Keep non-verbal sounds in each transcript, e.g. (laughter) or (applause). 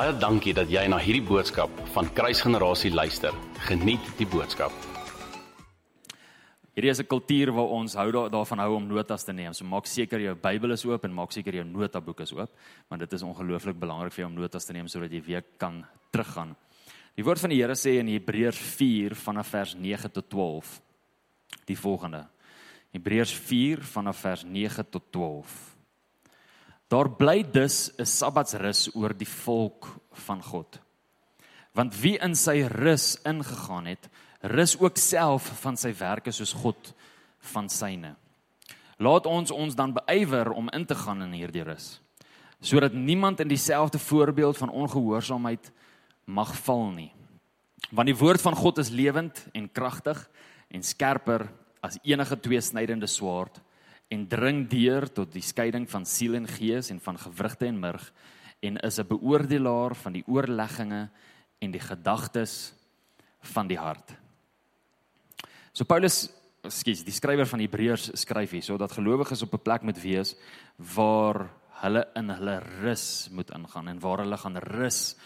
Baie dankie dat jy na hierdie boodskap van Kruisgenerasie luister. Geniet die boodskap. Hierdie is 'n kultuur waar ons hou daar, daarvan hou om notas te neem. So maak seker jou Bybel is oop en maak seker jou notaboek is oop, want dit is ongelooflik belangrik vir jou om notas te neem sodat jy weer kan teruggaan. Die woord van die Here sê in Hebreërs 4 vanaf vers 9 tot 12 die volgende. Hebreërs 4 vanaf vers 9 tot 12. Daar bly dus 'n Sabbatsrus oor die volk van God. Want wie in sy rus ingegaan het, rus ook self van sy werke soos God van syne. Laat ons ons dan beywer om in te gaan in hierdie rus, sodat niemand in dieselfde voorbeeld van ongehoorsaamheid mag val nie. Want die woord van God is lewend en kragtig en skerper as enige tweesnydende swaard en dring deur tot die skeiding van siel en gees en van gewrigte en murg en is 'n beoordelaar van die oorlegginge en die gedagtes van die hart. So Paulus, skus, die skrywer van Hebreërs skryf hier sodat gelowiges op 'n plek moet wees waar hulle in hulle rus moet ingaan en waar hulle gaan rus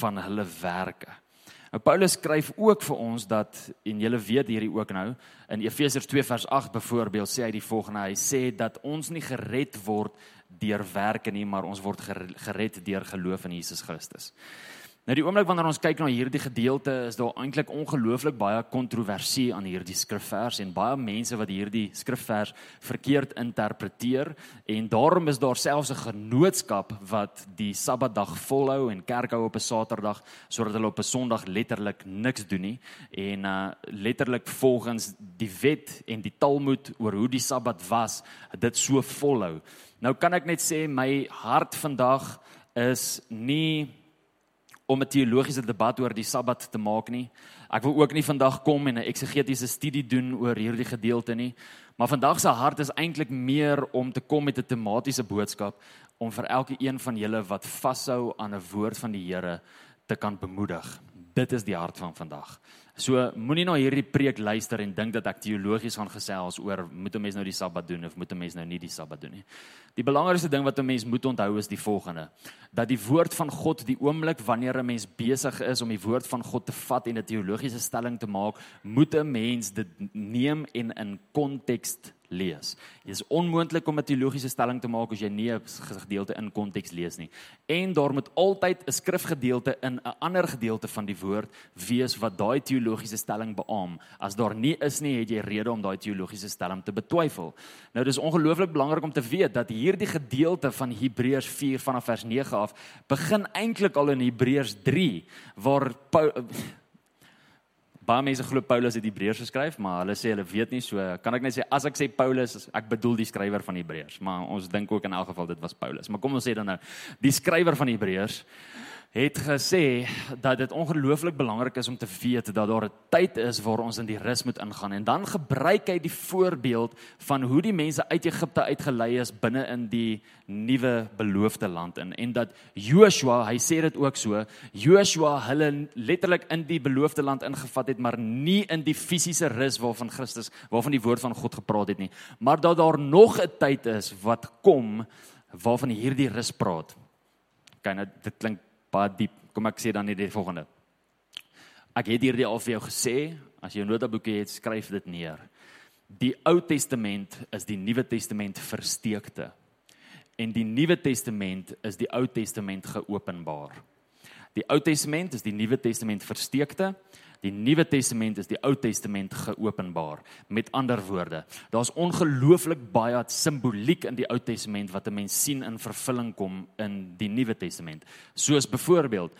van hulle werke. Nou Paulus skryf ook vir ons dat en julle weet hierdie ook nou in Efesiërs 2 vers 8 byvoorbeeld sê hy die volgende hy sê dat ons nie gered word deur werke nie maar ons word gered deur geloof in Jesus Christus. Nou die oomblik wanneer ons kyk na hierdie gedeelte is daar eintlik ongelooflik baie kontroversie aan hierdie skrifvers en baie mense wat hierdie skrifvers verkeerd interpreteer en daarom is daar selfs 'n genootskap wat die Sabbatdag volhou en kerk hou op 'n Saterdag sodat hulle op 'n Sondag letterlik niks doen nie en uh letterlik volgens die wet en die Talmud oor hoe die Sabbat was dit so volhou. Nou kan ek net sê my hart vandag is nie om 'n teologiese debat oor die Sabbat te maak nie. Ek wil ook nie vandag kom en 'n eksegetiese studie doen oor hierdie gedeelte nie, maar vandag se hart is eintlik meer om te kom met 'n tematiese boodskap om vir elke een van julle wat vashou aan 'n woord van die Here te kan bemoedig. Dit is die hart van vandag. So moenie na hierdie preek luister en dink dat ek teologies gaan gesels oor moet 'n mens nou die Sabbat doen of moet 'n mens nou nie die Sabbat doen nie. Die belangrikste ding wat 'n mens moet onthou is die volgende: dat die woord van God die oomblik wanneer 'n mens besig is om die woord van God te vat en 'n teologiese stelling te maak, moet 'n mens dit neem en in konteks lees. Dit is onmoontlik om 'n teologiese stelling te maak as jy nie 'n gedeelte in konteks lees nie. En daar moet altyd 'n skrifgedeelte in 'n ander gedeelte van die woord wees wat daai teologiese stelling beamoen. As daar nie is nie, het jy rede om daai teologiese stelling te betwyfel. Nou dis ongelooflik belangrik om te weet dat hierdie gedeelte van Hebreërs 4 vanaf vers 9 af begin eintlik al in Hebreërs 3 waar Paul, baie mense glo Paulus het Hebreërs geskryf, maar hulle sê hulle weet nie, so kan ek net sê as ek sê Paulus, ek bedoel die skrywer van Hebreërs, maar ons dink ook in elk geval dit was Paulus. Maar kom ons sê dan nou, die skrywer van Hebreërs het gesê dat dit ongelooflik belangrik is om te weet dat daar 'n tyd is waar ons in die rus moet ingaan. En dan gebruik hy die voorbeeld van hoe die mense uit Egipte uitgelei is binne in die nuwe beloofde land in. En dat Joshua, hy sê dit ook so, Joshua hulle letterlik in die beloofde land ingevat het maar nie in die fisiese rus waarvan Christus waarvan die woord van God gepraat het nie, maar dat daar nog 'n tyd is wat kom waarvan hierdie rus praat. Kyk nou dit klink baie diep. Kom ek sê dan net die volgende. Ek het hierdie al vir jou gesê, as jy 'n notaboekie het, skryf dit neer. Die Ou Testament is die Nuwe Testament versteekte. En die Nuwe Testament is die Ou Testament geopenbaar. Die Ou Testament is die Nuwe Testament versteekte Die Nuwe Testament is die Ou Testament geopenbaar. Met ander woorde, daar's ongelooflik baie simboliek in die Ou Testament wat 'n mens sien in vervulling kom in die Nuwe Testament. Soos byvoorbeeld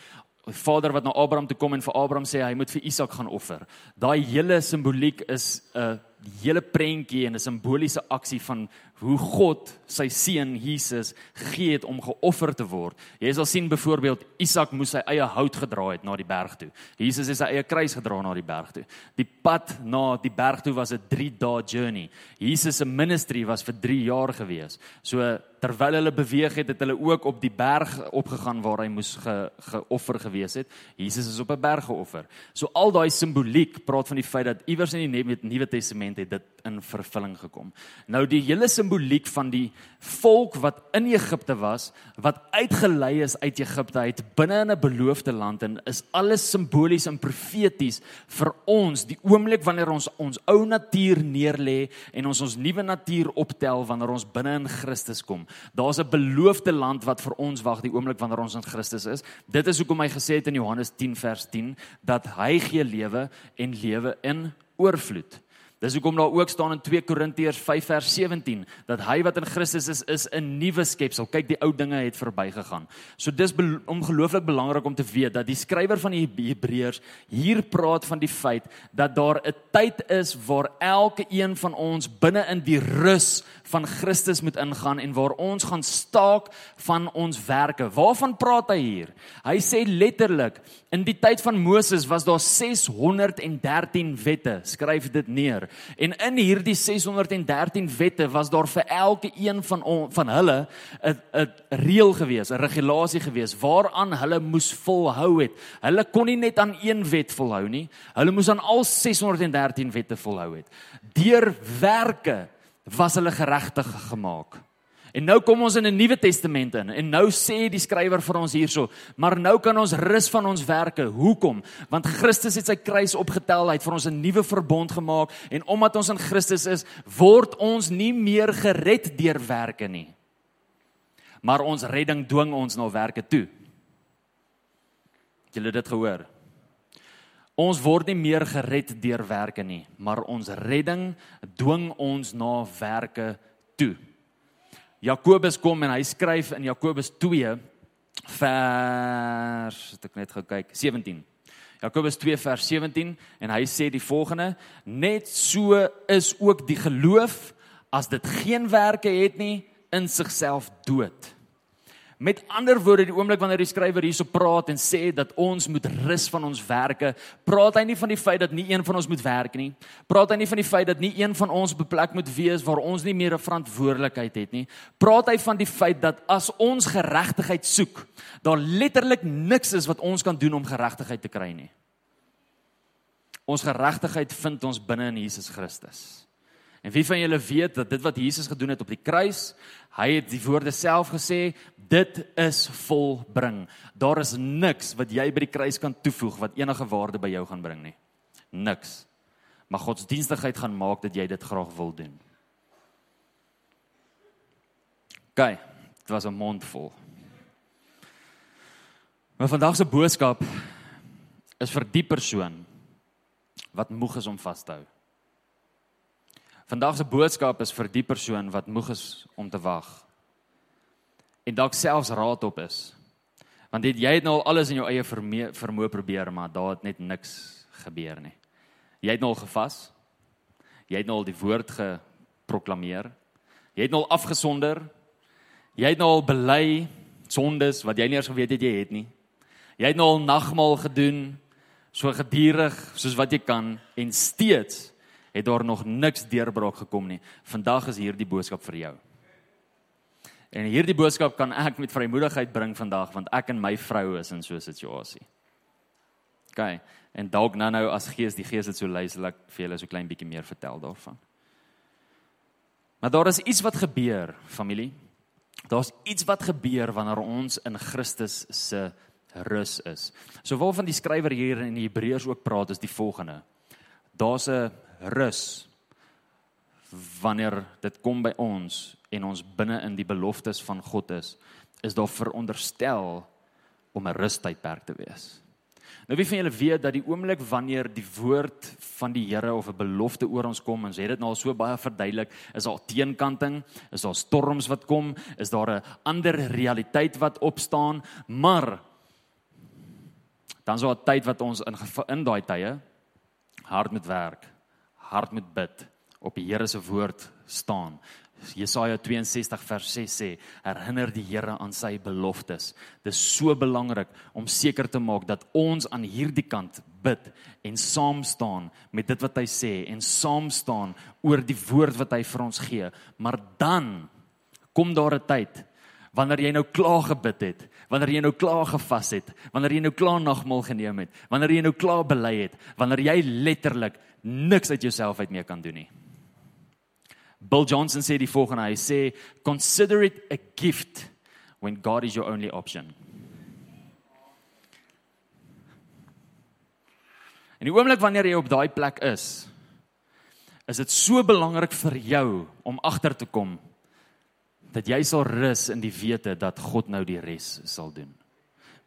Vader wat na Abraham toe kom en vir Abraham sê hy moet vir Isak gaan offer. Daai hele simboliek is 'n hele prentjie en 'n simboliese aksie van hoe God sy seun Jesus gegee het om geoffer te word. Jy sal sien byvoorbeeld Isak moes sy eie hout gedra het na die berg toe. Jesus het sy eie kruis gedra na die berg toe. Die pad na die berg toe was 'n 3 dae journey. Jesus se ministry was vir 3 jaar gewees. So terwyl hulle beweeg het, het hulle ook op die berg opgegaan waar hy moes ge, geoffer gewees het. Jesus is op 'n berg geoffer. So al daai simboliek praat van die feit dat iewers in die Nuwe Testament Testament het dit in vervulling gekom. Nou die hele simboliek van die volk wat in Egipte was, wat uitgelei is uit Egipte uit binne in 'n beloofde land en is alles simbolies en profeties vir ons die oomblik wanneer ons ons ou natuur neerlê en ons ons nuwe natuur optel wanneer ons binne in Christus kom. Daar's 'n beloofde land wat vir ons wag die oomblik wanneer ons in Christus is. Dit is hoekom hy gesê het in Johannes 10 vers 10 dat hy gee lewe en lewe in oorvloed. Dis hoekom daar ook staan in 2 Korintiërs 5 vers 17 dat hy wat in Christus is is 'n nuwe skepsel. Kyk, die ou dinge het verbygegaan. So dis be ongelooflik belangrik om te weet dat die skrywer van die Hebreërs hier praat van die feit dat daar 'n tyd is waar elke een van ons binne in die rus van Christus moet ingaan en waar ons gaan staak van ons werke. Waarvan praat hy hier? Hy sê letterlik in die tyd van Moses was daar 613 wette. Skryf dit neer. En in hierdie 613 wette was daar vir elke een van on, van hulle 'n 'n reël gewees, 'n regulasie gewees waaraan hulle moes volhou het. Hulle kon nie net aan een wet volhou nie. Hulle moes aan al 613 wette volhou het. Deur werke was hulle geregtig gemaak. En nou kom ons in 'n Nuwe Testament in en nou sê die skrywer vir ons hierso, maar nou kan ons rus van ons werke. Hoekom? Want Christus het sy kruis opgetel, hy het vir ons 'n nuwe verbond gemaak en omdat ons in Christus is, word ons nie meer gered deur werke nie. Maar ons redding dwing ons na werke toe. Het julle dit gehoor? Ons word nie meer gered deur werke nie, maar ons redding dwing ons na werke toe. Jakobus kom en hy skryf in Jakobus 2 vers het ek net gekyk 17. Jakobus 2 vers 17 en hy sê die volgende: Net so is ook die geloof as dit geen werke het nie in sigself dood. Met ander woorde, die oomblik wanneer die skrywer hierso praat en sê dat ons moet rus van ons werke, praat hy nie van die feit dat nie een van ons moet werk nie. Praat hy nie van die feit dat nie een van ons op 'n plek moet wees waar ons nie meer 'n verantwoordelikheid het nie. Praat hy van die feit dat as ons geregtigheid soek, daar letterlik niks is wat ons kan doen om geregtigheid te kry nie. Ons geregtigheid vind ons binne in Jesus Christus. En wie van julle weet dat dit wat Jesus gedoen het op die kruis, hy het die woorde self gesê, dit is volbring. Daar is niks wat jy by die kruis kan toevoeg wat enige waarde by jou gaan bring nie. Niks. Maar godsdienstigheid gaan maak dat jy dit graag wil doen. OK, dit was 'n mond vol. Maar vandag se boodskap is vir die persoon wat moeg is om vas te hou. Vandag se boodskap is vir die persoon wat moeg is om te wag. En dalk selfs raad op is. Want dit jy het nou al alles in jou eie vermoë probeer, maar daar het net niks gebeur nie. Jy het nou al gevas. Jy het nou al die woord geproklaameer. Jy het nou al afgesonder. Jy het nou al bely sondes wat jy nie eers geweet het jy het nie. Jy het nou al nagmaal gedoen so gedurig soos wat jy kan en steeds het daar nog niks deurbraak gekom nie. Vandag is hierdie boodskap vir jou. En hierdie boodskap kan ek met vrymoedigheid bring vandag want ek en my vrou is in so 'n situasie. OK. En dalk nou nou as gees die gees het so lei sal ek vir julle so klein bietjie meer vertel daarvan. Maar daar is iets wat gebeur, familie. Daar's iets wat gebeur wanneer ons in Christus se rus is. So waarvan die skrywer hier in Hebreërs ook praat is die volgende. Daar's 'n rus wanneer dit kom by ons en ons binne in die beloftes van God is, is daar veronderstel om 'n rustydperk te wees. Nou wie van julle weet dat die oomblik wanneer die woord van die Here of 'n belofte oor ons kom, ons het dit nou al so baie verduidelik, is daar teenkanting, is daar storms wat kom, is daar 'n ander realiteit wat opstaan, maar dan is daar 'n tyd wat ons in in daai tye hard moet werk hart moet bid, op die Here se woord staan. Jesaja 62 vers 6 sê: Herinner die Here aan sy beloftes. Dis so belangrik om seker te maak dat ons aan hierdie kant bid en saam staan met dit wat hy sê en saam staan oor die woord wat hy vir ons gee. Maar dan kom daar 'n tyd wanneer jy nou klaar gebid het, wanneer jy nou klaar gevas het, wanneer jy nou klaar nagmaal geneem het, wanneer jy nou klaar bely het, wanneer jy letterlik niks uit jouself uit meer kan doen nie. Bill Johnson sê die volgende, hy sê consider it a gift when God is your only option. En die oomblik wanneer jy op daai plek is, is dit so belangrik vir jou om agter te kom dat jy sal rus in die wete dat God nou die res sal doen.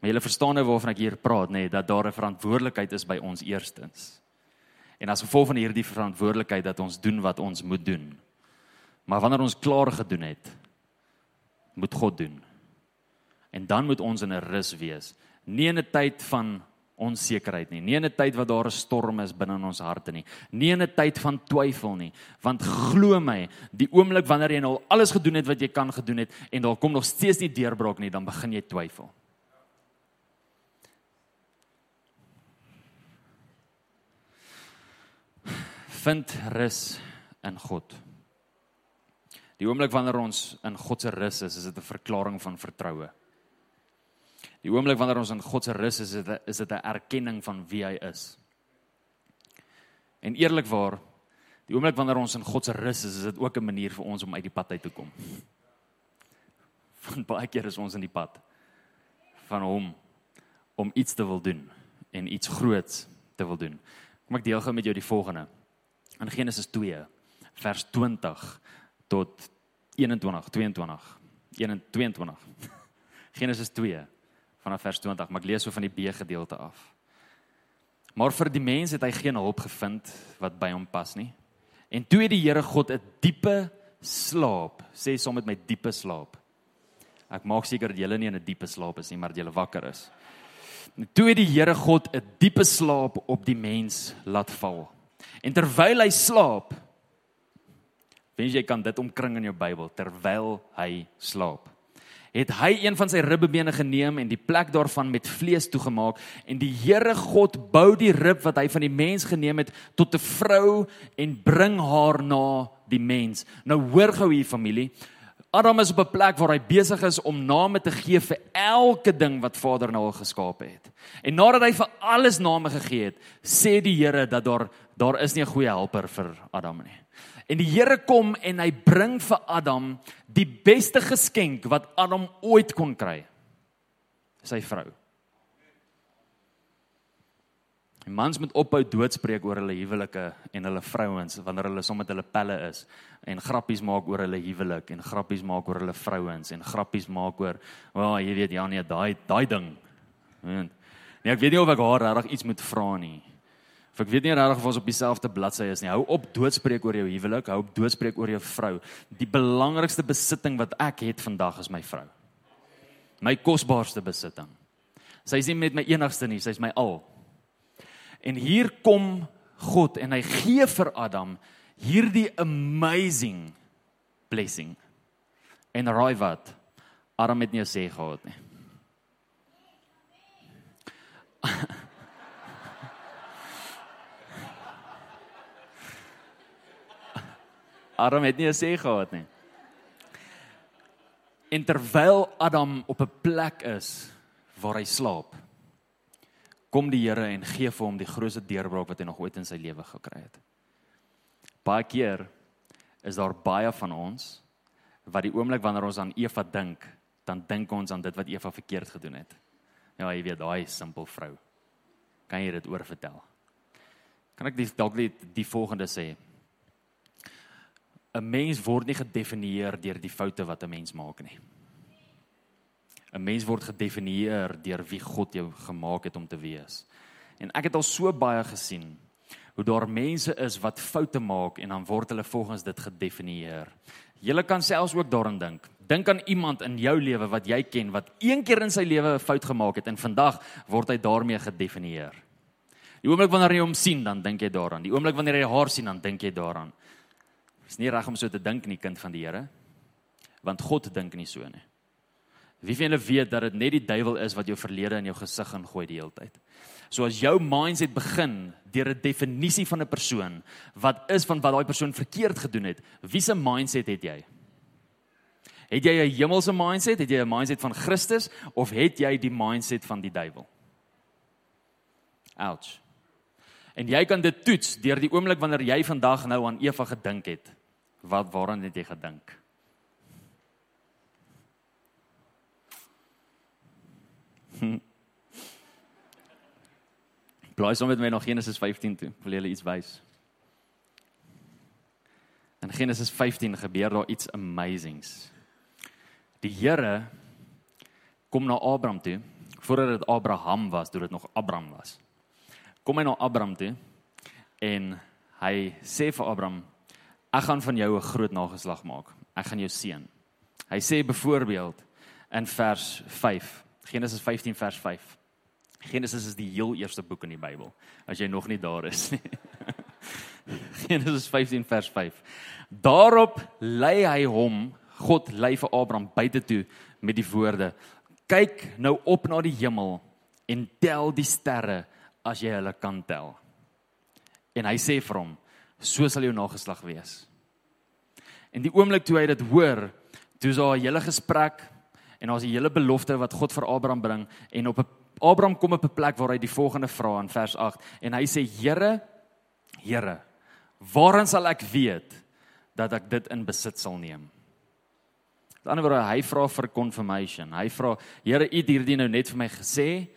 Maar jy verstaan nou waarvan ek hier praat, nê, nee, dat daar 'n verantwoordelikheid is by ons eerstens. En as gevolg van hierdie verantwoordelikheid dat ons doen wat ons moet doen. Maar wanneer ons klaar gedoen het, moet God doen. En dan moet ons in 'n rus wees, nie in 'n tyd van onsekerheid nie, nie in 'n tyd wat daar 'n storm is binne in ons harte nie, nie in 'n tyd van twyfel nie, want glo my, die oomblik wanneer jy nou alles gedoen het wat jy kan gedoen het en daar kom nog steeds nie deurbraak nie, dan begin jy twyfel. Vind rus in God. Die oomblik wanneer ons in God se rus is, is dit 'n verklaring van vertroue. Die oomblik wanneer ons in God se rus is, is dit is dit 'n erkenning van wie hy is. En eerlikwaar, die oomblik wanneer ons in God se rus is, is dit ook 'n manier vir ons om uit die pad uit te kom. (laughs) Want baie keer is ons in die pad van hom om iets te wil doen en iets groots te wil doen. Kom ek deel gou met jou die volgende. In Genesis 2 vers 20 tot 21 22 22 Genesis 2 vanaf vers 20, maar ek lees so van die B gedeelte af. Maar vir die mens het hy geen hulp gevind wat by hom pas nie. En toe het die Here God 'n diepe slaap, sê saam met my diepe slaap. Ek maak seker dat julle nie in 'n diepe slaap is nie, maar dat julle wakker is. En toe het die Here God 'n diepe slaap op die mens laat val. En terwyl hy slaap, wens jy kan dit omkring in jou Bybel terwyl hy slaap het hy een van sy ribbebene geneem en die plek daarvan met vlees toegemaak en die Here God bou die rib wat hy van die mens geneem het tot 'n vrou en bring haar na die mens. Nou hoor gou hier familie. Adam is op 'n plek waar hy besig is om name te gee vir elke ding wat Vader nou al geskaap het. En nadat hy vir alles name gegee het, sê die Here dat daar daar is nie 'n goeie helper vir Adam nie. En die Here kom en hy bring vir Adam die beste geskenk wat Adam ooit kon kry. Sy vrou. Die mans moet ophou doodspreek oor hulle huwelike en hulle vrouens wanneer hulle soms met hulle pelle is en grappies maak oor hulle huwelik en grappies maak oor hulle vrouens en grappies maak oor, "Ag, oh, jy weet ja nee, daai daai ding." Nee, ek weet nie of ek haar regtig iets moet vra nie. Of ek weet nie regtig of ons op dieselfde bladsy is nie. Hou op doodspreek oor jou huwelik, hou op doodspreek oor jou vrou. Die belangrikste besitting wat ek het vandag is my vrou. My kosbaarste besitting. Sy is nie met my enigste nie, sy is my al. En hier kom God en hy gee vir Adam hierdie amazing blessing. En raai wat? Adam het nie gesê gehad nie. (laughs) Adam het nie 'n sê gehad nie. En terwyl Adam op 'n plek is waar hy slaap, kom die Here en gee vir hom die grootste deurbraak wat hy nog ooit in sy lewe gekry het. Baie keer is daar baie van ons wat die oomblik wanneer ons aan Eva dink, dan dink ons aan dit wat Eva verkeerd gedoen het. Ja, jy weet, daai simpel vrou. Kan jy dit oorvertel? Kan ek dalk net die volgende sê? 'n mens word nie gedefinieer deur die foute wat 'n mens maak nie. 'n Mens word gedefinieer deur wie God jou gemaak het om te wees. En ek het al so baie gesien hoe daar mense is wat foute maak en dan word hulle volgens dit gedefinieer. Jy kan selfs ook daaraan dink. Dink aan iemand in jou lewe wat jy ken wat een keer in sy lewe 'n fout gemaak het en vandag word hy daarmee gedefinieer. Die oomblik wanneer jy hom sien, dan dink jy daaraan. Die oomblik wanneer jy haar sien, dan dink jy daaraan. Is nie reg om so te dink nie, kind van die Here. Want God dink nie so nie. Wie van julle weet dat dit net die duiwel is wat jou verlede in jou gesig ingooi die hele tyd? So as jou mindset begin deur 'n definisie van 'n persoon wat is van wat daai persoon verkeerd gedoen het, wie se mindset het jy? Het jy 'n hemelse mindset? Het jy 'n mindset van Christus of het jy die mindset van die duiwel? Ouch. En jy kan dit toets deur die oomblik wanneer jy vandag nou aan Eva gedink het. Wat waaraan het jy gedink? (laughs) Blaai sommer met my na Genesis 15 toe. Wil julle iets wys? In Genesis 15 gebeur daar iets amazings. Die Here kom na Abraham toe voordat dit Abraham was, toe dit nog Abraham was. Kom hy na Abraham toe en hy sê vir Abraham ek gaan van jou 'n groot nageslag maak. Ek gaan jou seën. Hy sê byvoorbeeld in vers 5, Genesis 15 vers 5. Genesis is die heel eerste boek in die Bybel as jy nog nie daar is nie. (laughs) Genesis 15 vers 5. Daarop lei hy hom, God lei vir Abraham buite toe met die woorde: Kyk nou op na die hemel en tel die sterre as jy hulle kan tel. En hy sê vir hom: So sal jou nageslag wees. En die oomblik toe hy dit hoor, toe is daar 'n hele gesprek en daar's 'n hele belofte wat God vir Abraham bring en op 'n Abraham kom op 'n plek waar hy die volgende vra in vers 8 en hy sê Here Here waaraan sal ek weet dat ek dit in besit sal neem Aan die ander woorde hy vra vir confirmation hy vra Here u het hierdie nou net vir my gesê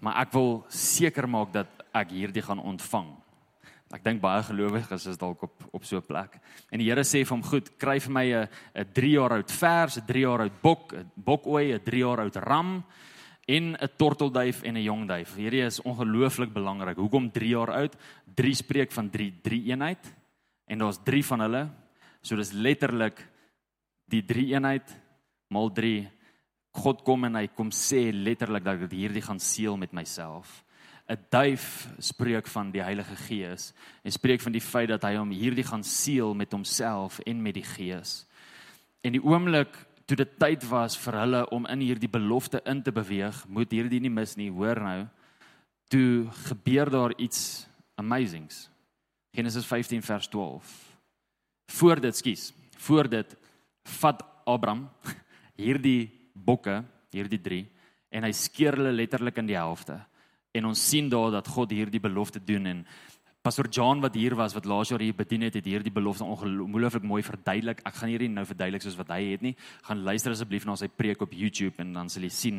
maar ek wil seker maak dat ek hierdie gaan ontvang Ek dink baie gelowiges is dalk op op so 'n plek. En die Here sê vir hom: "Goed, kry vir my 'n 'n 3 jaar oud vers, 'n 3 jaar oud bok, 'n bokoei, 'n 3 jaar oud ram en 'n tortelduif en 'n jong duif." Hierdie is ongelooflik belangrik. Hoekom 3 jaar oud? 3 spreek van 3 3 eenheid en daar's 3 van hulle. So dis letterlik die 3 eenheid maal 3. God kom en hy kom sê letterlik dat ek hierdie gaan seël met myself. 'n duif spreek van die Heilige Gees en spreek van die feit dat hy hom hierdie gaan seël met homself en met die Gees. En die oomblik toe dit tyd was vir hulle om in hierdie belofte in te beweeg, moet hierdie nie mis nie, hoor nou. Toe gebeur daar iets amazings. Genesis 15 vers 12. Voor dit, skus, voor dit vat Abraham (laughs) hierdie bokke, hierdie 3 en hy skeer hulle letterlik in die helfte en ons sien daar dat God hierdie belofte doen en Pastor John wat hier was wat laas jaar hier bedien het, het hierdie belofte ongelooflik mooi verduidelik. Ek gaan hierdie nou verduidelik soos wat hy het nie. Gaan luister asseblief na sy preek op YouTube en dan sal jy sien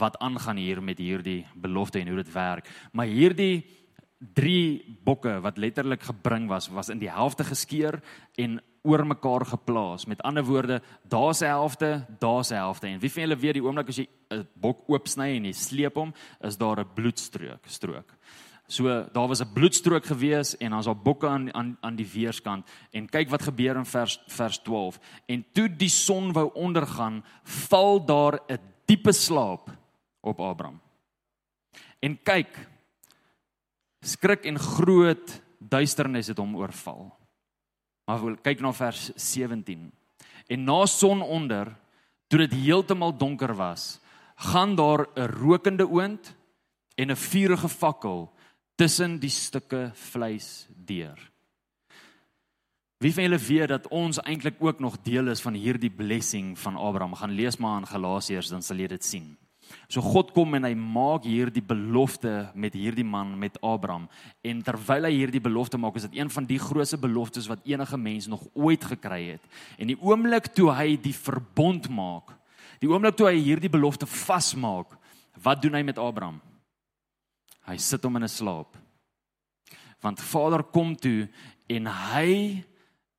wat aangaan hier met hierdie belofte en hoe dit werk. Maar hierdie drie bokke wat letterlik gebring was, was in die helfte geskeur en oor mekaar geplaas. Met ander woorde, daar's 'n helfte, daar's 'n helfte. En wie van julle weet die oomblik as jy 'n bok oopsny en jy sleep hom, is daar 'n bloedstrook, strook. So daar was 'n bloedstrook gewees en dan's daar bokke aan aan aan die weerskant en kyk wat gebeur in vers vers 12. En toe die son wou ondergaan, val daar 'n diepe slaap op Abraham. En kyk, skrik en groot duisternis het hom oorval. Maar kyk na vers 17. En na sononder, toe dit heeltemal donker was, gaan daar 'n rokende oond en 'n vuurige fakkel tussen die stukke vleis deur. Wie van julle weet dat ons eintlik ook nog deel is van hierdie blessing van Abraham? Gaan lees maar in Galasiërs dan sal jy dit sien. So God kom en hy maak hierdie belofte met hierdie man met Abraham en terwyl hy hierdie belofte maak is dit een van die grootste beloftes wat enige mens nog ooit gekry het. En die oomblik toe hy die verbond maak, die oomblik toe hy hierdie belofte vasmaak, wat doen hy met Abraham? Hy sit hom in 'n slaap. Want Vader kom toe en hy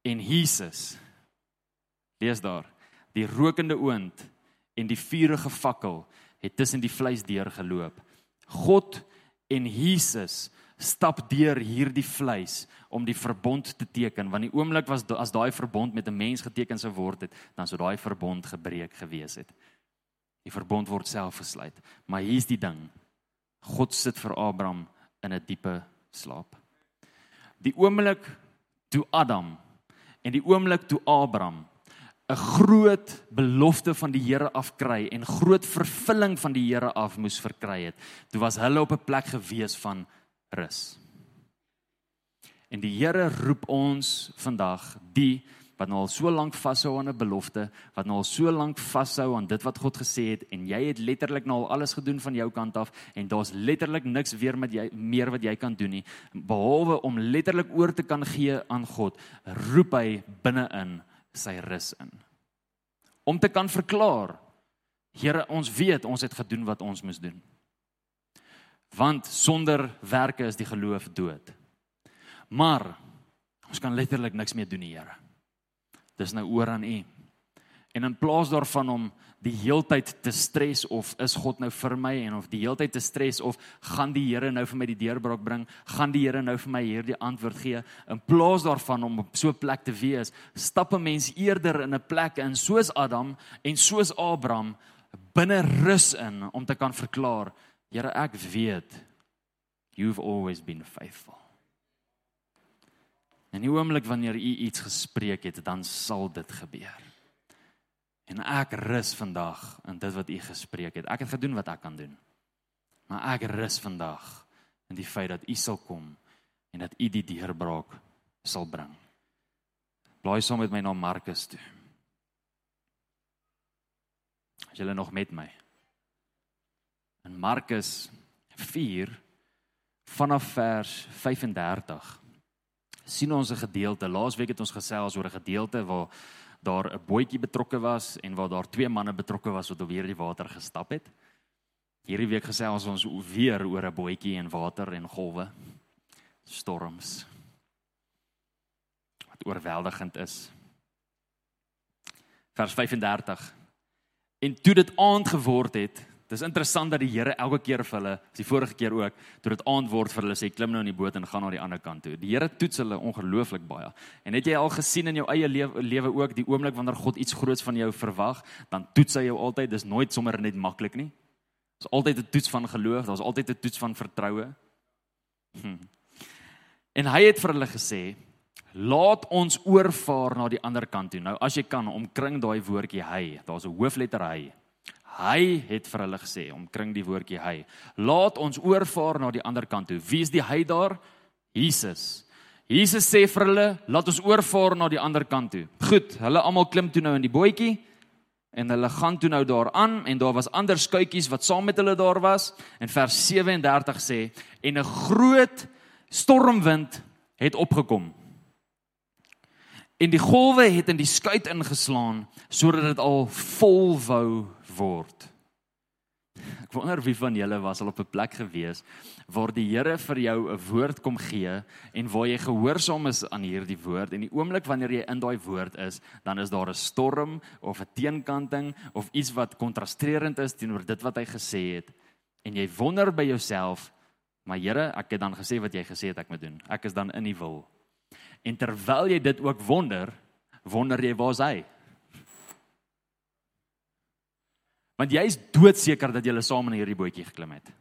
en Jesus lees daar die rokende oond en die vuurige fakkel het tussen die vleis deurgeloop. God en Jesus stap deur hierdie vleis om die verbond te teken want die oomblik was as daai verbond met 'n mens geteken sou word het dan sou daai verbond gebreek gewees het. Die verbond word self gesluit. Maar hier's die ding. God sit vir Abraham in 'n diepe slaap. Die oomblik toe Adam en die oomblik toe Abraham 'n groot belofte van die Here afkry en groot vervulling van die Here af moes verkry het. Toe was hulle op 'n plek gewees van rus. En die Here roep ons vandag die wat nou al so lank vashou aan 'n belofte, wat nou al so lank vashou aan dit wat God gesê het en jy het letterlik nou al alles gedoen van jou kant af en daar's letterlik niks weer met jy meer wat jy kan doen nie behalwe om letterlik oor te kan gee aan God, roep hy binne-in sy rus in. Om te kan verklaar, Here, ons weet ons het gedoen wat ons moes doen. Want sonder werke is die geloof dood. Maar ons kan letterlik niks meer doen, Here. Dis nou oor aan U. En in plaas daarvan om die heeltyd te stres of is God nou vir my en of die heeltyd te stres of gaan die Here nou vir my die deurbraak bring, gaan die Here nou vir my hierdie antwoord gee, in plaas daarvan om op so 'n plek te wees, stap 'n mens eerder in 'n plek in soos Adam en soos Abraham binne rus in om te kan verklaar, Here, ek weet you've always been faithful. En die oomblik wanneer u iets gespreek het, dan sal dit gebeur. En ek rus vandag in dit wat u gespreek het. Ek het gedoen wat ek kan doen. Maar ek rus vandag in die feit dat u sal kom en dat u die deurbraak sal bring. Blaai saam met my na Markus toe. As julle nog met my. In Markus 4 vanaf vers 35 sien ons 'n gedeelte. Laasweek het ons gesels oor 'n gedeelte waar daar 'n bootjie betrokke was en waar daar twee manne betrokke was wat op hierdie water gestap het. Hierdie week gesels ons weer oor 'n bootjie en water en golwe. Storms. Wat oorweldigend is. Vers 35. En toe dit aand geword het, Dis interessant dat die Here elke keer vir hulle, die vorige keer ook, toe dit aand word vir hulle sê klim nou in die boot en gaan na die ander kant toe. Die Here toets hulle ongelooflik baie. En het jy al gesien in jou eie lewe lewe ook die oomblik wanneer God iets groots van jou verwag, dan toets hy jou altyd. Dis nooit sommer net maklik nie. Dis altyd 'n toets van geloof, daar's altyd 'n toets van vertroue. Hm. En hy het vir hulle gesê, "Laat ons oorvaar na die ander kant toe." Nou as jy kan, omkring daai woordjie hy. Daar's 'n hoofletter hy. Hy het vir hulle gesê, omkring die woordjie hy. Laat ons oorvaar na die ander kant toe. Wie is die hy daar? Jesus. Jesus sê vir hulle, laat ons oorvaar na die ander kant toe. Goed, hulle almal klim toe nou in die bootjie en hulle gaan toe nou daaraan en daar was ander skuitjies wat saam met hulle daar was en vers 37 sê en 'n groot stormwind het opgekom. En die golwe het in die skuit ingeslaan sodat dit al vol wou word. Ek wonder wie van julle was al op 'n plek gewees waar die Here vir jou 'n woord kom gee en waar jy gehoorsaam is aan hierdie woord en die oomblik wanneer jy in daai woord is, dan is daar 'n storm of 'n teenkanting of iets wat kontrasterend is teenoor dit wat hy gesê het en jy wonder by jouself, maar Here, ek het dan gesê wat jy gesê het ek moet doen. Ek is dan in die wil. En terwyl jy dit ook wonder, wonder jy waar's hy? Want jy is doodseker dat jy saam in hierdie bootjie geklim het.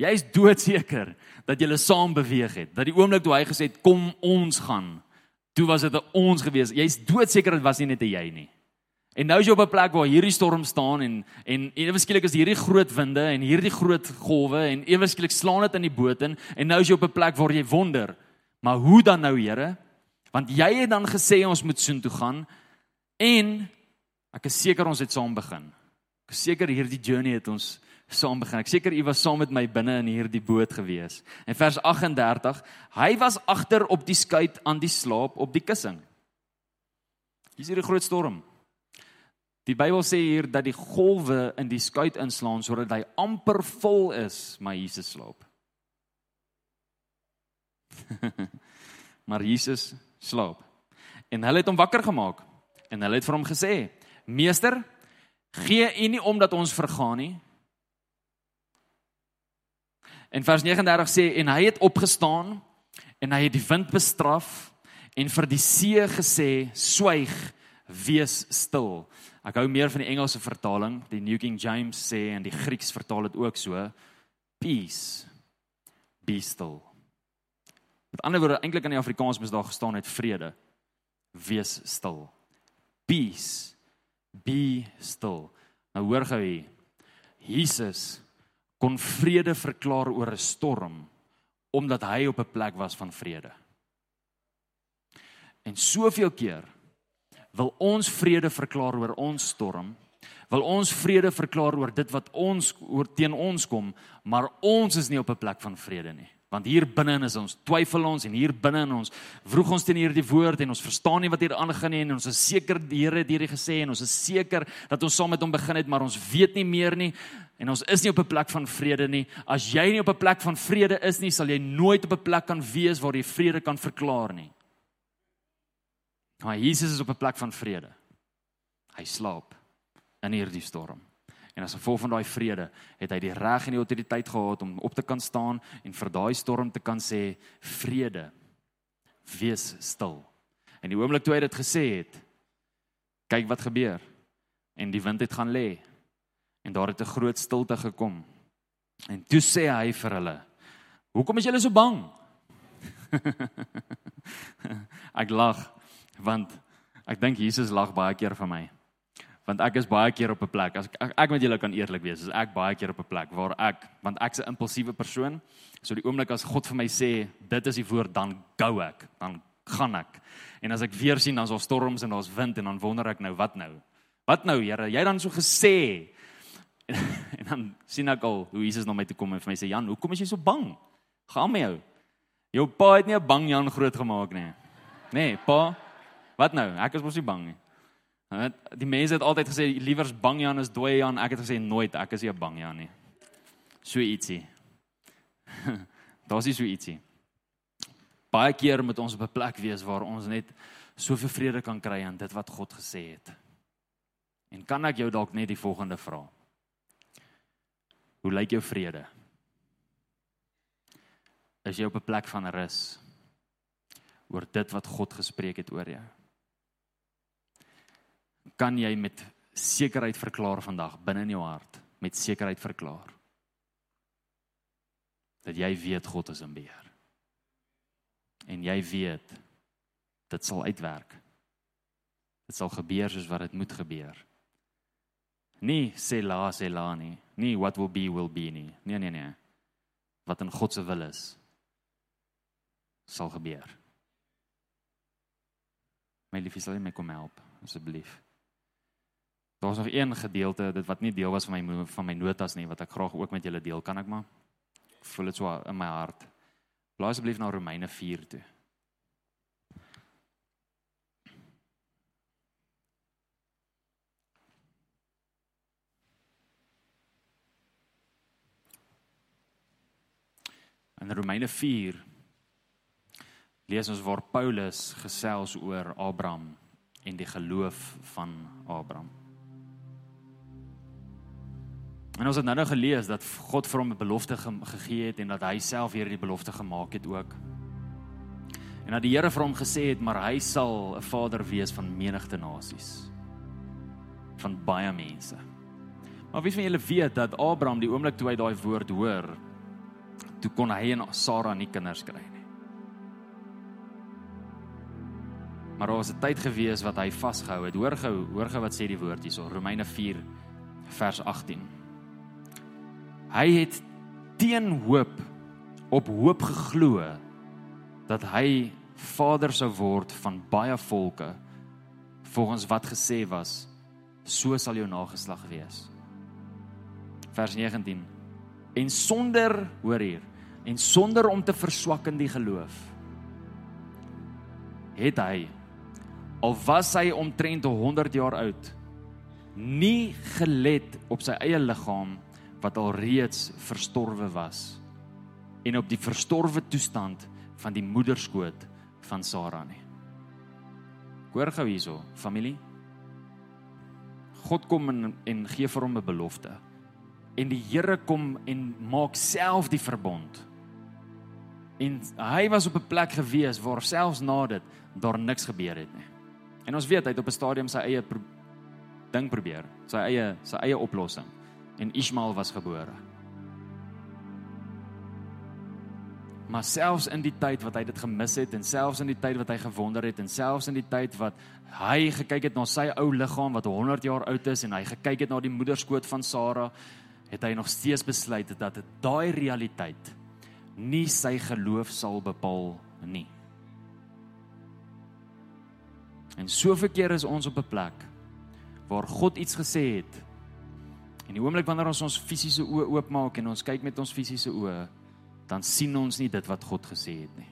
Jy is doodseker dat jy saam beweeg het. Dat die oomblik toe hy gesê het kom ons gaan, toe was dit 'n ons gewees. Jy's doodseker dit was nie net 'n jy nie. En nou is jy op 'n plek waar hierdie storm staan en en ewe skielik is hierdie groot winde en hierdie groot golwe en ewe skielik slaan dit in die boot in en nou is jy op 'n plek waar jy wonder, maar hoe dan nou, Here? Want jy het dan gesê ons moet soontoe gaan en ek is seker ons het saam begin. Ek seker hierdie journey het ons saam begin. Ek seker u was saam met my binne in hierdie boot gewees. En vers 38, hy was agter op die skuit aan die slaap op die kussing. Hier is hier 'n groot storm. Die Bybel sê hier dat die golwe in die skuit inslaan sodat hy amper vol is, maar Jesus slaap. (laughs) maar Jesus slaap. En hulle het hom wakker gemaak en hulle het vir hom gesê: "Meester, Gee U nie omdat ons vergaan nie. En vers 39 sê en hy het opgestaan en hy het die wind bestraf en vir die see gesê swyg wees stil. Ek hou meer van die Engelse vertaling. Die New King James sê en die Grieks vertaal dit ook so peace be still. Met ander woorde eintlik in die Afrikaans moes daar gestaan het vrede wees stil. Peace be still. Nou hoor gou hier. Jesus kon vrede verklaar oor 'n storm omdat hy op 'n plek was van vrede. En soveel keer wil ons vrede verklaar oor ons storm. Wil ons vrede verklaar oor dit wat ons oor teen ons kom, maar ons is nie op 'n plek van vrede nie. Want hier binne is ons twyfel ons en hier binne in ons vroeg ons teen hierdie woord en ons verstaan nie wat hier aangaan nie en ons is seker die Here het hierdie gesê en ons is seker dat ons saam met hom begin het, maar ons weet nie meer nie en ons is nie op 'n plek van vrede nie. As jy nie op 'n plek van vrede is nie, sal jy nooit op 'n plek kan wees waar jy vrede kan verklaar nie. Maar Jesus is op 'n plek van vrede. Hy slaap in hierdie storm. En as gevolg van daai vrede het hy die reg en die autoriteit gehad om op te kan staan en vir daai storm te kan sê vrede wees stil. En die oomblik toe hy dit gesê het, kyk wat gebeur. En die wind het gaan lê. En daar het 'n groot stilte gekom. En toe sê hy vir hulle: "Hoekom is julle so bang?" (laughs) ek lag want ek dink Jesus lag baie keer vir my. Want ek is baie keer op 'n plek as ek, ek, met julle kan eerlik wees, is ek baie keer op 'n plek waar ek want ek's 'n impulsiewe persoon. So die oomblik as God vir my sê dit is die woord dan gou ek, dan gaan ek. En as ek weer sien dan's daar storms en daar's wind en dan wonder ek nou wat nou? Wat nou Here? Jy dan so gesê. En, (laughs) en dan sien ek al hoe Jesus na my toe kom en vir my sê Jan, hoekom is jy so bang? Gaan met jou. Jou pa het nie 'n bang Jan groot gemaak nie. Nee, pa. Wat nou? Ek is mos nie bang nie. Die mense het altyd gesê liewers bang Jan as dooi Jan. Ek het gesê nooit, ek is nie bang Jan nie. So ietsie. (laughs) Daar's nie so ietsie. Baie keer moet ons op 'n plek wees waar ons net soveel vrede kan kry aan dit wat God gesê het. En kan ek jou dalk net die volgende vra? Hoe lyk jou vrede? Is jy op 'n plek van rus oor dit wat God gespreek het oor jou? Kan jy met sekerheid verklaar vandag binne in jou hart met sekerheid verklaar dat jy weet God is in beheer. En jy weet dit sal uitwerk. Dit sal gebeur soos wat dit moet gebeur. Nie sê la sê la nie. Nie what will be will be nie. Nee nee nee. Wat in God se wil is sal gebeur. My liefie, sal jy my kom help asseblief? Daar's nog een gedeelte dit wat nie deel was van my van my notas nie wat ek graag ook met julle deel. Kan ek maar? Voel dit so in my hart. Blaai asseblief na Romeine 4 toe. In Romeine 4 lees ons waar Paulus gesels oor Abraham en die geloof van Abraham. En ons het nou nou gelees dat God vir hom 'n belofte ge gegee het en dat hy self hierdie belofte gemaak het ook. En dat die Here vir hom gesê het maar hy sal 'n vader wees van menigte nasies. Van baie mense. Maar wie van julle weet dat Abraham die oomblik toe hy daai woord hoor, toe kon hy en Sara nie kinders kry nie. Maar daar was 'n tyd gewees wat hy vasgehou het. Hoor gou, hoor gou wat sê die woord hierso, Romeine 4 vers 18. Hy het teen hoop op hoop geglo dat hy vader sou word van baie volke volgens wat gesê was so sal jou nageslag wees. Vers 19. En sonder hoor hier en sonder om te verswak in die geloof het hy al was hy omtrent 100 jaar oud nie gelet op sy eie liggaam wat al reeds verstorwe was en op die verstorwe toestand van die moederskoot van Sara nie. Hoor gou hierso, familie. God kom en, en gee vir hom 'n belofte. En die Here kom en maak self die verbond. En hy was op 'n plek gewees waar selfs na dit daar niks gebeur het nie. En ons weet hy het op 'n stadium sy eie pro ding probeer, sy eie sy eie oplossing en Ismael was gebore. Maar selfs in die tyd wat hy dit gemis het en selfs in die tyd wat hy gewonder het en selfs in die tyd wat hy gekyk het na sy ou liggaam wat 100 jaar oud is en hy gekyk het na die moederskoot van Sara, het hy nog steeds besluit dat daai realiteit nie sy geloof sal bepaal nie. En soveel keer is ons op 'n plek waar God iets gesê het. En die oomblik wanneer ons ons fisiese oë oopmaak en ons kyk met ons fisiese oë, dan sien ons nie dit wat God gesê het nie.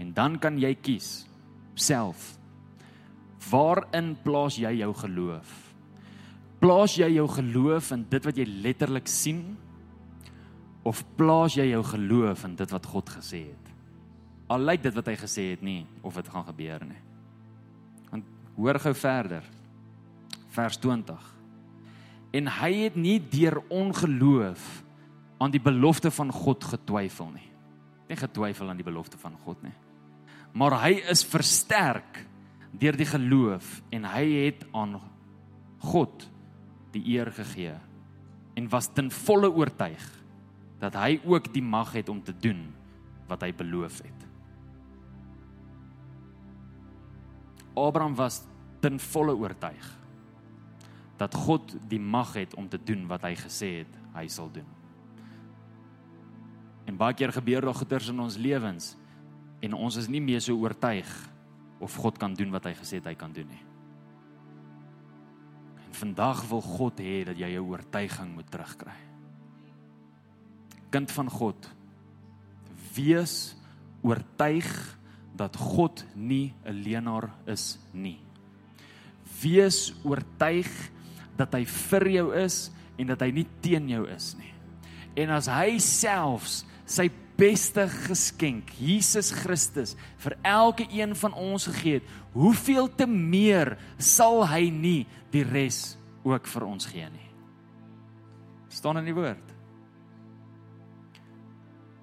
En dan kan jy kies self. Waarin plaas jy jou geloof? Plaas jy jou geloof in dit wat jy letterlik sien of plaas jy jou geloof in dit wat God gesê het? Al lyk dit wat hy gesê het nie of dit gaan gebeur nie. Want hoor gou verder. Vers 20. En hy het nie deur ongeloof aan die belofte van God getwyfel nie. Nie getwyfel aan die belofte van God nie. Maar hy is versterk deur die geloof en hy het aan God die eer gegee en was ten volle oortuig dat hy ook die mag het om te doen wat hy beloof het. Abraham was ten volle oortuig dat God die mag het om te doen wat hy gesê het hy sal doen. En baie keer gebeur daar goeters in ons lewens en ons is nie meer so oortuig of God kan doen wat hy gesê het hy kan doen nie. En vandag wil God hê dat jy jou oortuiging moet terugkry. Kind van God, wees oortuig dat God nie 'n leenaar is nie. Wees oortuig dat hy vir jou is en dat hy nie teen jou is nie. En as hy selfs sy beste geskenk, Jesus Christus, vir elke een van ons gegee het, hoeveel te meer sal hy nie die res ook vir ons gee nie. staan in die woord.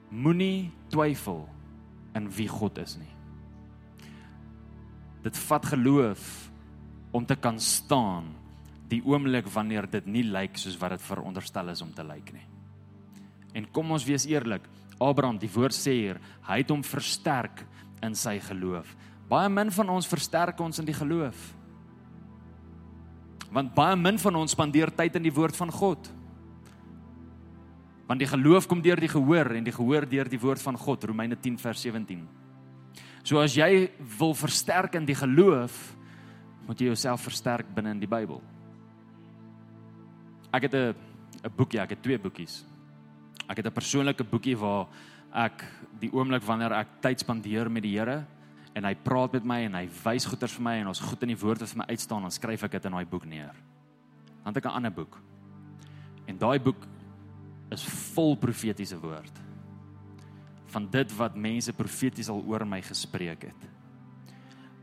Moenie twyfel in wie God is nie. Dit vat geloof om te kan staan die oomblik wanneer dit nie lyk soos wat dit veronderstel is om te lyk nie. En kom ons wees eerlik, Abraham, die woord sê hier, hy het hom versterk in sy geloof. Baie min van ons versterk ons in die geloof. Want baie min van ons spandeer tyd in die woord van God. Want die geloof kom deur die gehoor en die gehoor deur die woord van God, Romeine 10 vers 17. So as jy wil versterk in die geloof, moet jy jouself versterk binne in die Bybel. Ek het 'n 'n boekie, ek het twee boekies. Ek het 'n persoonlike boekie waar ek die oomblik wanneer ek tyd spandeer met die Here en hy praat met my en hy wys goeters vir my en ons goed in die woord wat vir my uitstaan, dan skryf ek dit in daai boek neer. Dan het ek 'n ander boek. En daai boek is vol profetiese woord van dit wat mense profeties al oor my gespreek het.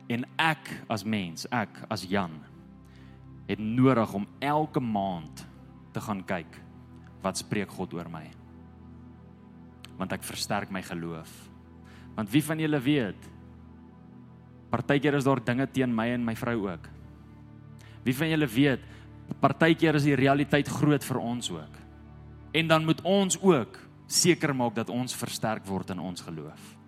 En ek as mens, ek as Jan het nodig om elke maand te gaan kyk wat spreek God oor my. Want ek versterk my geloof. Want wie van julle weet partykeer is daar dinge teen my en my vrou ook. Wie van julle weet partykeer is die realiteit groot vir ons ook. En dan moet ons ook seker maak dat ons versterk word in ons geloof.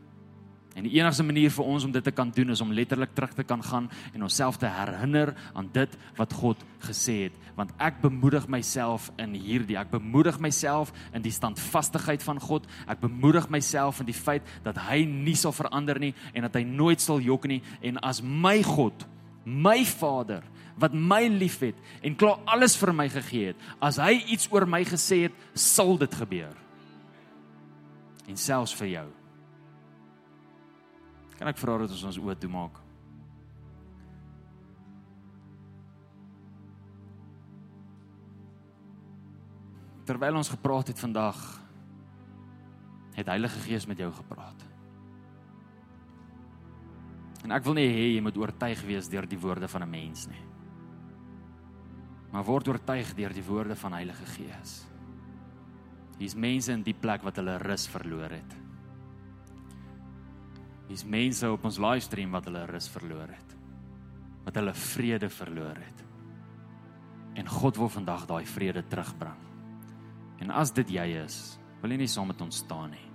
En die enigste manier vir ons om dit te kan doen is om letterlik terug te kan gaan en onsself te herinner aan dit wat God gesê het, want ek bemoedig myself in hierdie, ek bemoedig myself in die standvastigheid van God. Ek bemoedig myself in die feit dat hy nie sal verander nie en dat hy nooit sal jok nie en as my God, my Vader wat my liefhet en klaar alles vir my gegee het, as hy iets oor my gesê het, sal dit gebeur. En selfs vir jou. Kan ek vra dat ons ons oë toemaak? Terwyl ons gepraat het vandag, het Heilige Gees met jou gepraat. En ek wil nie hê jy moet oortuig wees deur die woorde van 'n mens nie. Maar word oortuig deur die woorde van Heilige Gees. Hier's mense in die plek wat hulle rus verloor het. Hier's mense op ons livestream wat hulle rus verloor het. Wat hulle vrede verloor het. En God wil vandag daai vrede terugbring. En as dit jy is, wil jy nie saam met ons staan nie.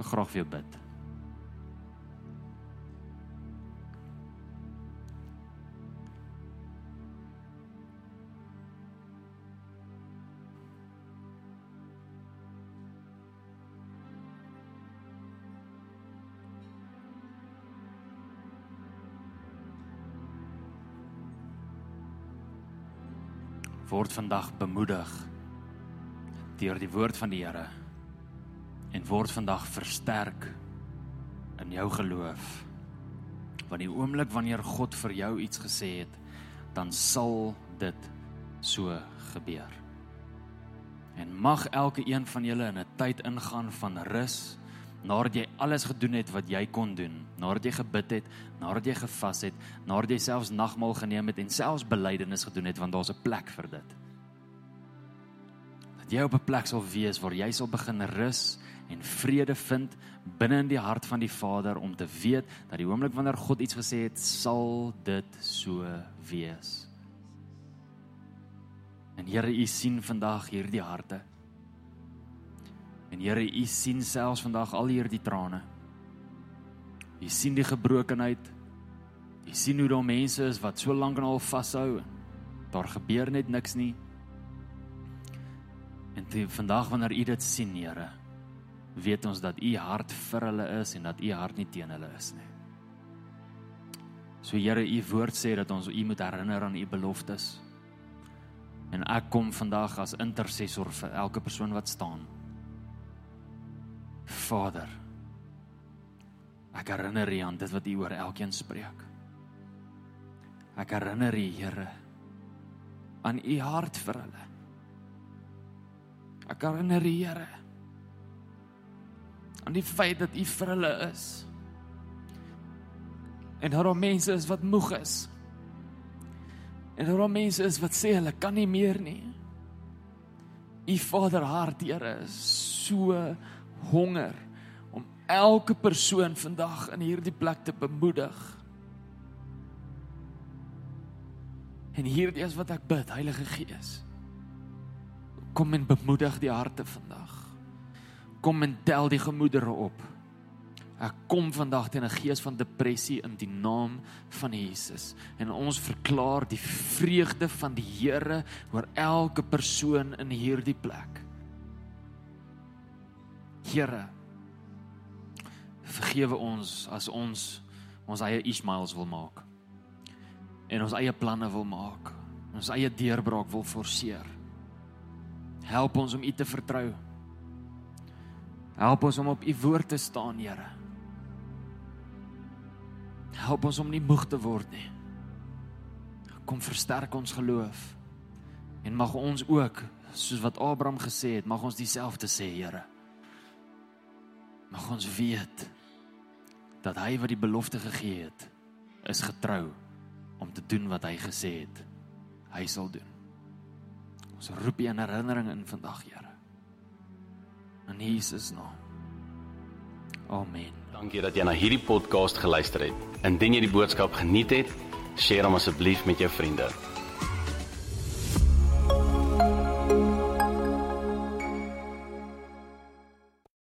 Ek graag vir jou bid. Word vandag bemoedig deur die woord van die Here en word vandag versterk in jou geloof. Want die oomblik wanneer God vir jou iets gesê het, dan sal dit so gebeur. En mag elke een van julle in 'n tyd ingaan van rus nadat jy alles gedoen het wat jy kon doen, nadat jy gebid het, nadat jy gevas het, nadat jy selfs nagmaal geneem het en selfs belydenis gedoen het want daar's 'n plek vir dit. Dat jy op 'n plek sal wees waar jy sal begin rus en vrede vind binne in die hart van die Vader om te weet dat die oomblik wanneer God iets gesê het, sal dit so wees. En Here, U sien vandag hierdie harte. En Here, U sien selfs vandag al hierdie trane. U sien die gebrokenheid. U sien hoe daar mense is wat so lank en al vashou. Daar gebeur net niks nie. En die, vandag wanneer U dit sien, Here, weet ons dat U hart vir hulle is en dat U hart nie teen hulle is nie. So Here, U woord sê dat ons U moet herinner aan U beloftes. En ek kom vandag as intercessor vir elke persoon wat staan. Vader, ek herinner U aan dit wat U oor elkeen spreek. Ek herinner U, Here, aan U hart vir hulle. Ek herinner U, Here, aan die feit dat U vir hulle is. En daar is mense is wat moeg is. En daar is mense is wat sê hulle kan nie meer nie. U Vader hart, Here, is so honger om elke persoon vandag in hierdie plek te bemoedig. En hierdie is wat ek bid, Heilige Gees. Kom en bemoedig die harte vandag kom en tel die gemoedere op. Ek kom vandag teen 'n gees van depressie in die naam van Jesus en ons verklaar die vreugde van die Here oor elke persoon in hierdie plek. Here vergewe ons as ons ons eie Ismaels wil maak en ons eie planne wil maak. Ons eie deurbraak wil forceer. Help ons om U te vertrou. Help ons om op u woord te staan, Here. Help ons om nie moeg te word nie. Kom versterk ons geloof. En mag ons ook, soos wat Abraham gesê het, mag ons dieselfde sê, Here. Mag ons weet dat hy wat die belofte gegee het, is getrou om te doen wat hy gesê het hy sal doen. Ons roep U in herinnering in vandag, Here in Jesus naam. Amen. Dankie dat jy na hierdie podcast geluister het. Indien jy die boodskap geniet het, deel hom asseblief met jou vriende.